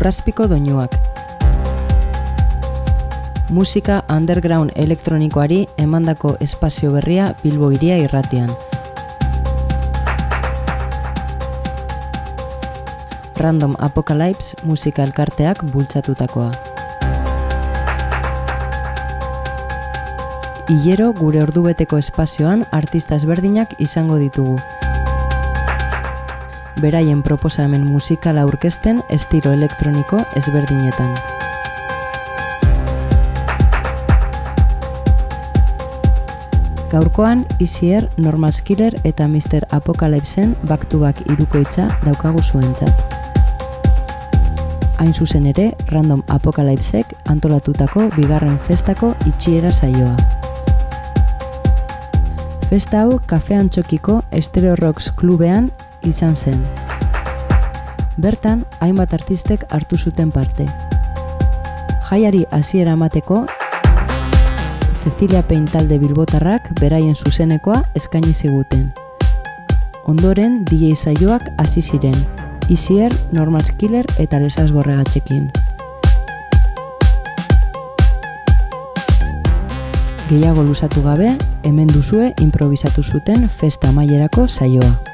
lurrazpiko doinuak. Musika underground elektronikoari emandako espazio berria Bilbo iria irratian. Random Apocalypse musika elkarteak bultzatutakoa. Hilero gure ordubeteko espazioan artista ezberdinak izango ditugu. Beraien proposamen musikala aurkezten estilo elektroniko ezberdinetan. Gaurkoan, Isier, Normal Skiller eta Mr. Apocalypseen baktuak irukoitza daukagu zuentzat. Hain zuzen ere, Random Apocalypsek antolatutako bigarren festako itxiera saioa. Festa hau kafean txokiko Estereo Rocks klubean izan zen. Bertan, hainbat artistek hartu zuten parte. Jaiari hasiera emateko, Cecilia Peintalde Bilbotarrak beraien zuzenekoa eskaini ziguten. Ondoren, DJ saioak hasi ziren, Isier, Normal Skiller eta Lesas Borregatxekin. Gehiago lusatu gabe, hemen duzue improvisatu zuten festa mailerako saioa.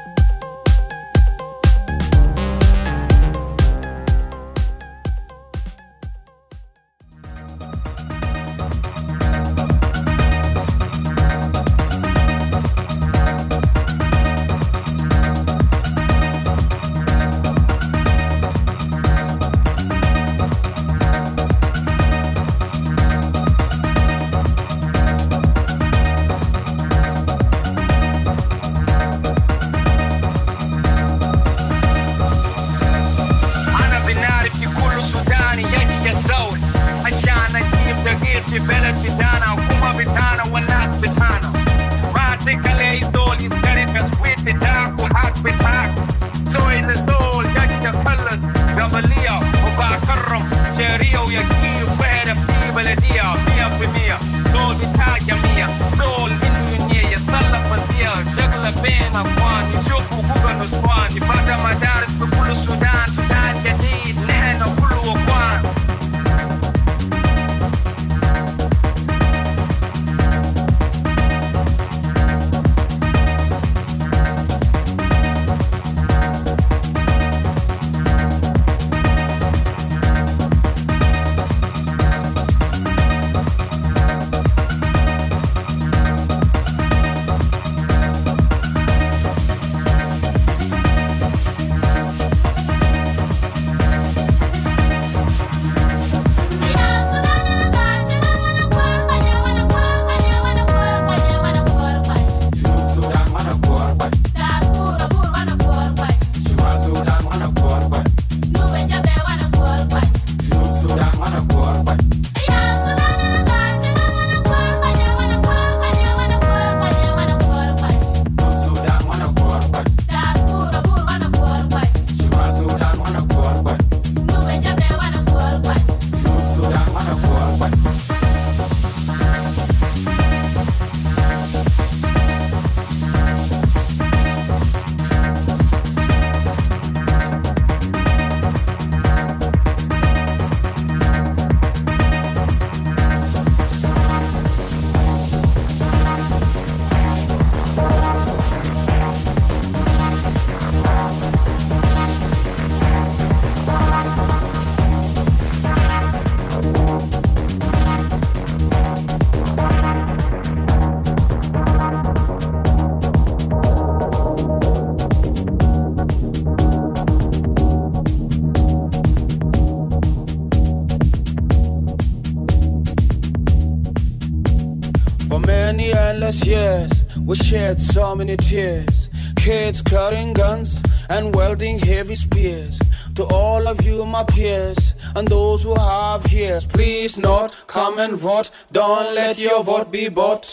Shed so many tears. Kids carrying guns and welding heavy spears. To all of you, my peers, and those who have ears, please not come and vote. Don't let your vote be bought.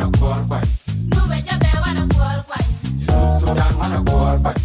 anakuwa kwani so damn wanakuwa kwani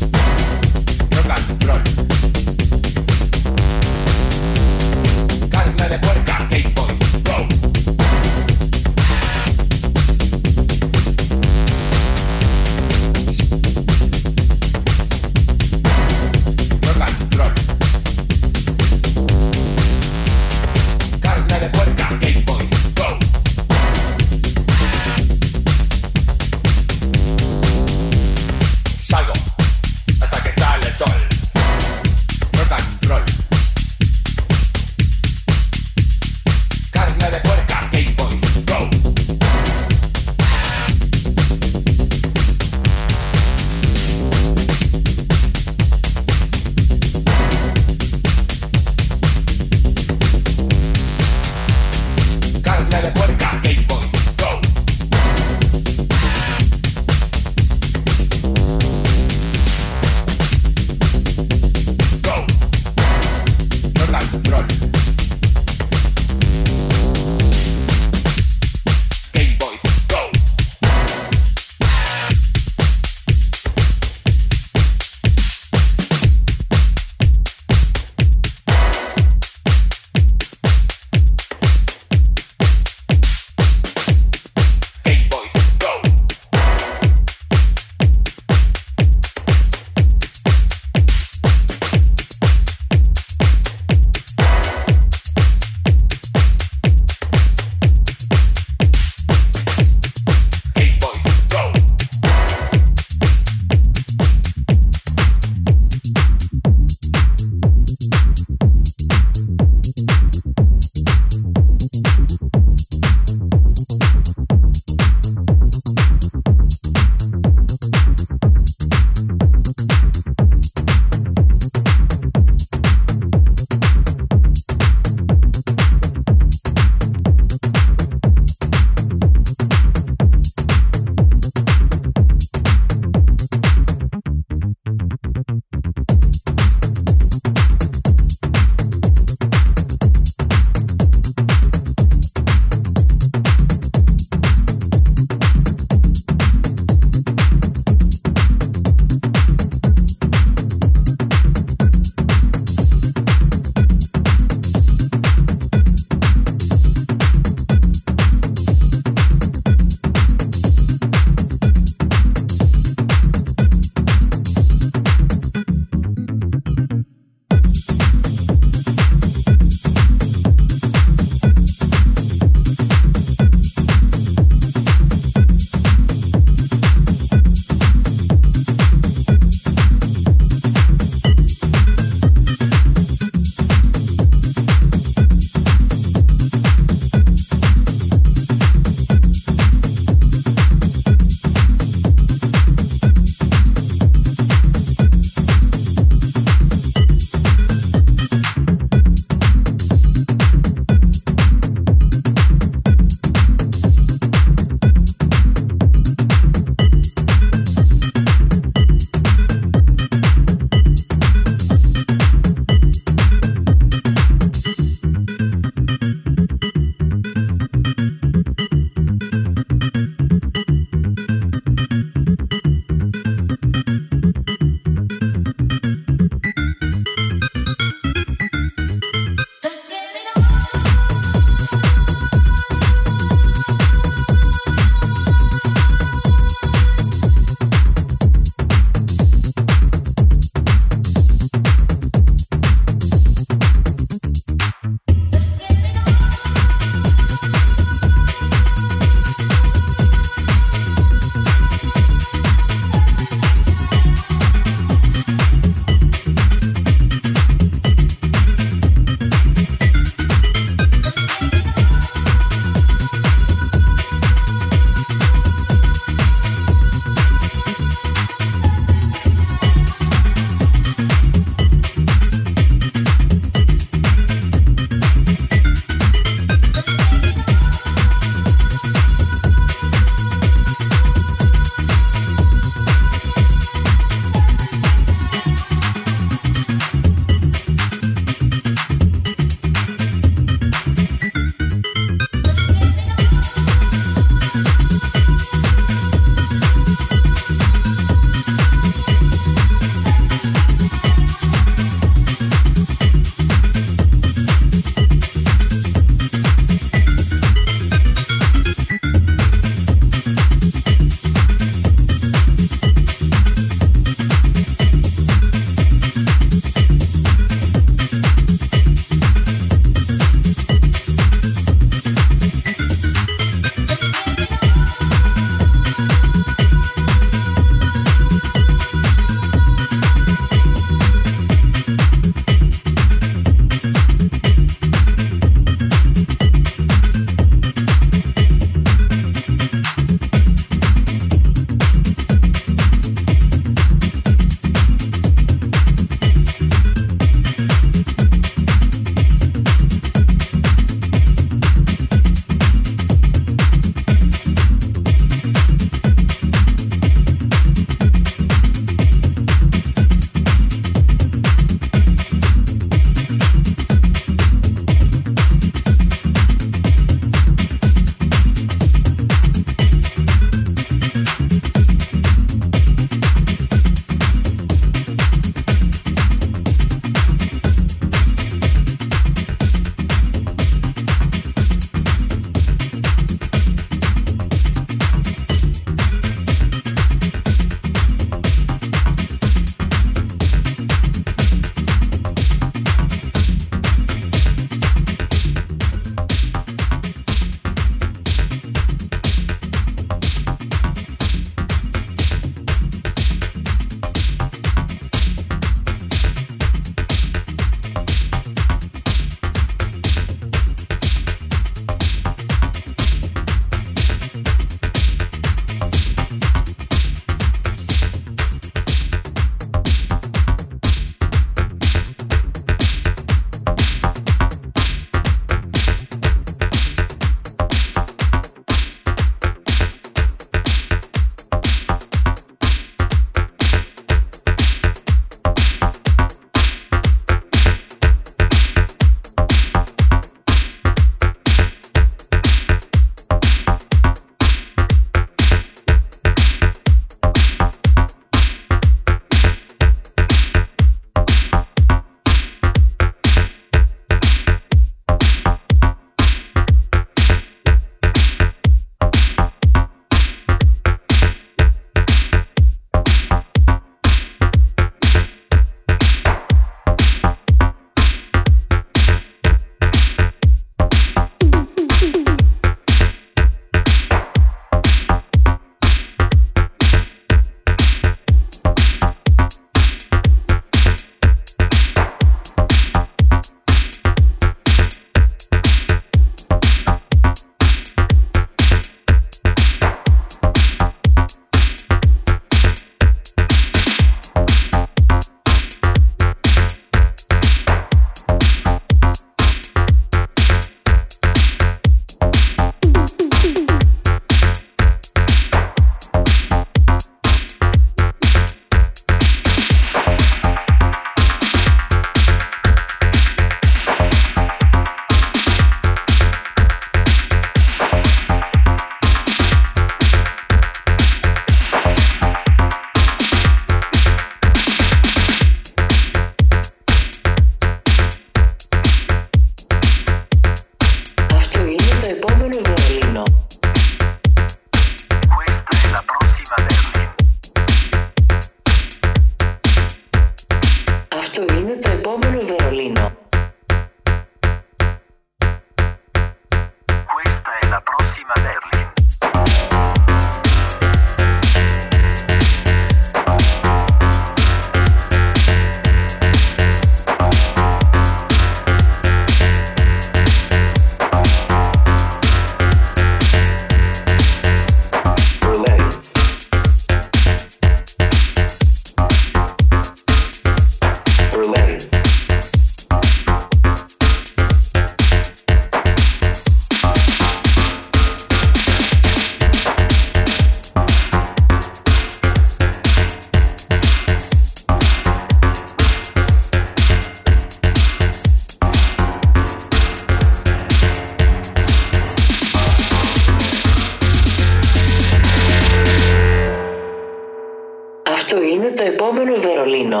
επόμενο Βερολίνο.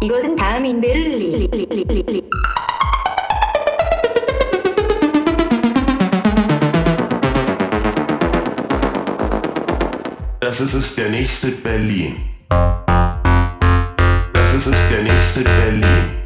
이것은 다음 인베를린. Das ist es der nächste Berlin. Das ist es der nächste Berlin.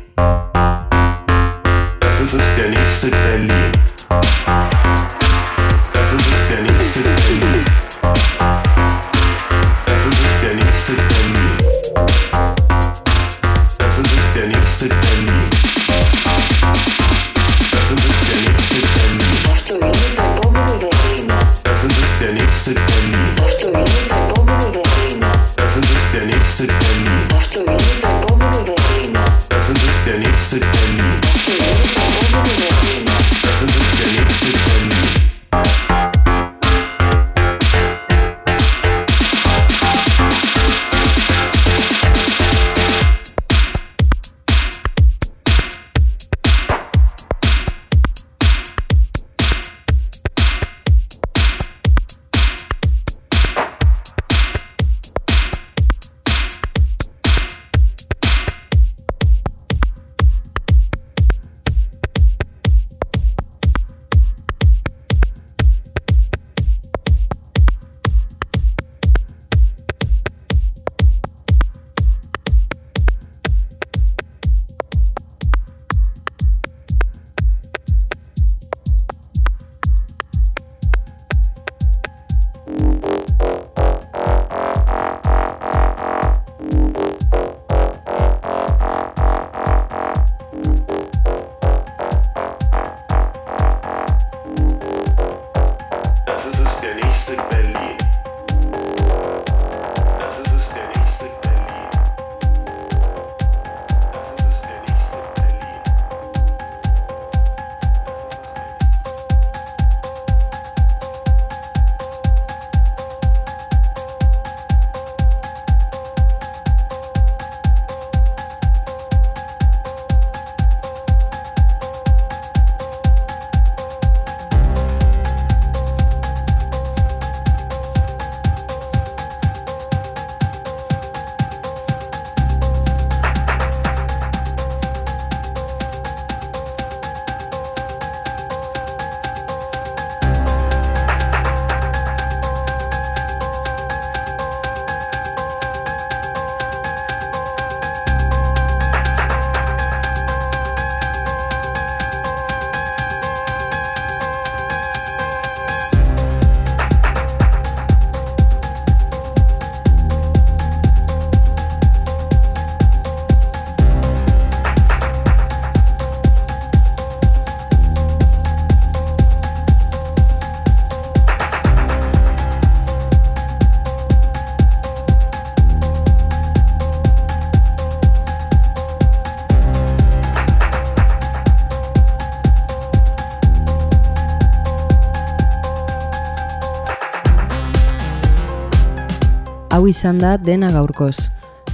Hau izan da dena gaurkoz.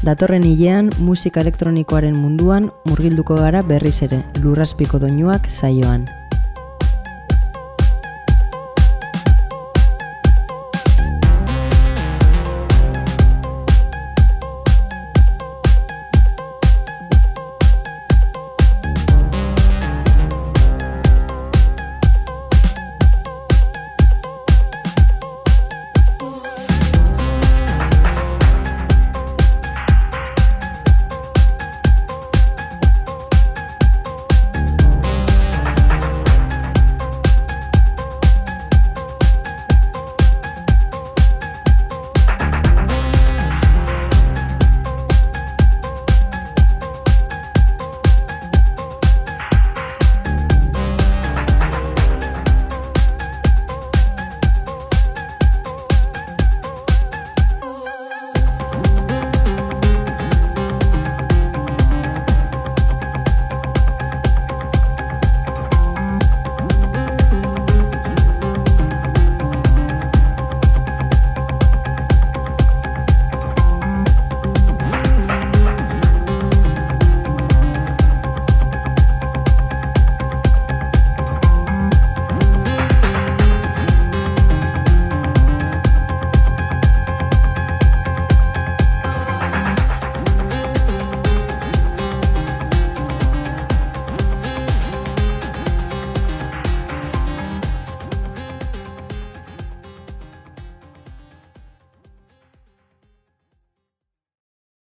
Datorren hilean musika elektronikoaren munduan murgilduko gara berriz ere, lurrazpiko doinuak saioan.